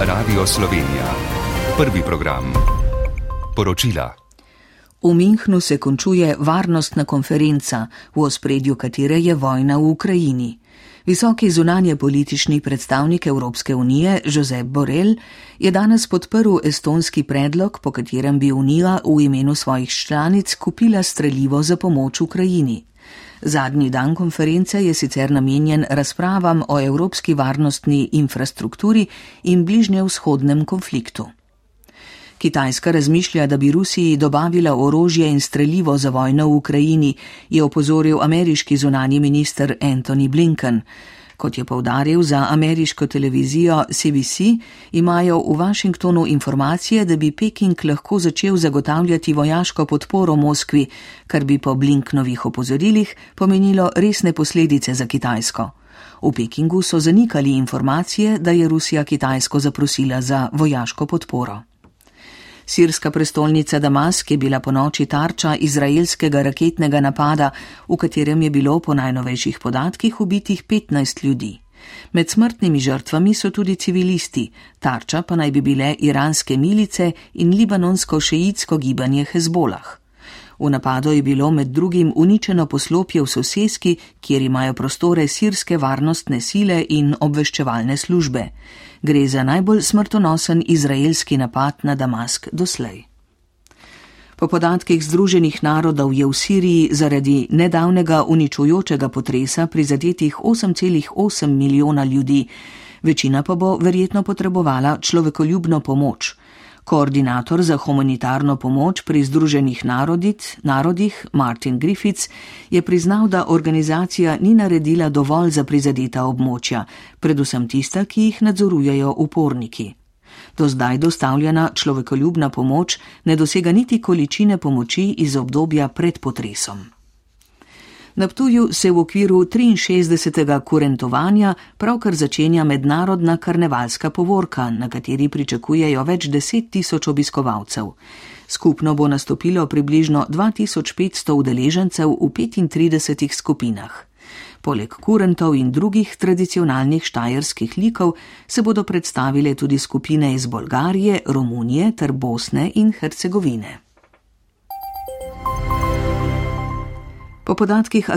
Radio Slovenija. Prvi program. Poročila. V Minhnu se končuje varnostna konferenca, v ospredju katere je vojna v Ukrajini. Visoki zunanje politični predstavnik Evropske unije Josep Borrell je danes podprl estonski predlog, po katerem bi Unija v imenu svojih članic kupila streljivo za pomoč Ukrajini. Zadnji dan konference je sicer namenjen razpravam o evropski varnostni infrastrukturi in bližnjevzhodnem konfliktu. Kitajska razmišlja, da bi Rusiji dobavila orožje in streljivo za vojno v Ukrajini, je opozoril ameriški zunani minister Anthony Blinken. Kot je povdaril za ameriško televizijo CBC, imajo v Washingtonu informacije, da bi Peking lahko začel zagotavljati vojaško podporo Moskvi, kar bi po Blinknovih opozorilih pomenilo resne posledice za Kitajsko. V Pekingu so zanikali informacije, da je Rusija Kitajsko zaprosila za vojaško podporo. Sirska prestolnica Damask je bila po noči tarča izraelskega raketnega napada, v katerem je bilo po najnovejših podatkih ubitih 15 ljudi. Med smrtnimi žrtvami so tudi civilisti, tarča pa naj bi bile iranske milice in libanonsko-šeitsko gibanje Hezbolah. V napadu je bilo med drugim uničeno poslopje v soseski, kjer imajo prostore sirske varnostne sile in obveščevalne službe. Gre za najbolj smrtonosen izraelski napad na Damask doslej. Po podatkih Združenih narodov je v Siriji zaradi nedavnega uničujočega potresa prizadetih 8,8 milijona ljudi, večina pa bo verjetno potrebovala človekoljubno pomoč. Koordinator za humanitarno pomoč pri Združenih narodit, narodih Martin Griffiths je priznal, da organizacija ni naredila dovolj za prizadeta območja, predvsem tista, ki jih nadzorujejo uporniki. Do zdaj dostavljena človekoljubna pomoč ne dosega niti količine pomoči iz obdobja pred potresom. Na Ptuju se v okviru 63. kurentovanja pravkar začenja mednarodna karnevalska povorka, na kateri pričakujejo več deset tisoč obiskovalcev. Skupno bo nastopilo približno 2500 udeležencev v 35 skupinah. Poleg kurentov in drugih tradicionalnih štajerskih likov se bodo predstavile tudi skupine iz Bolgarije, Romunije ter Bosne in Hercegovine. Po podatkih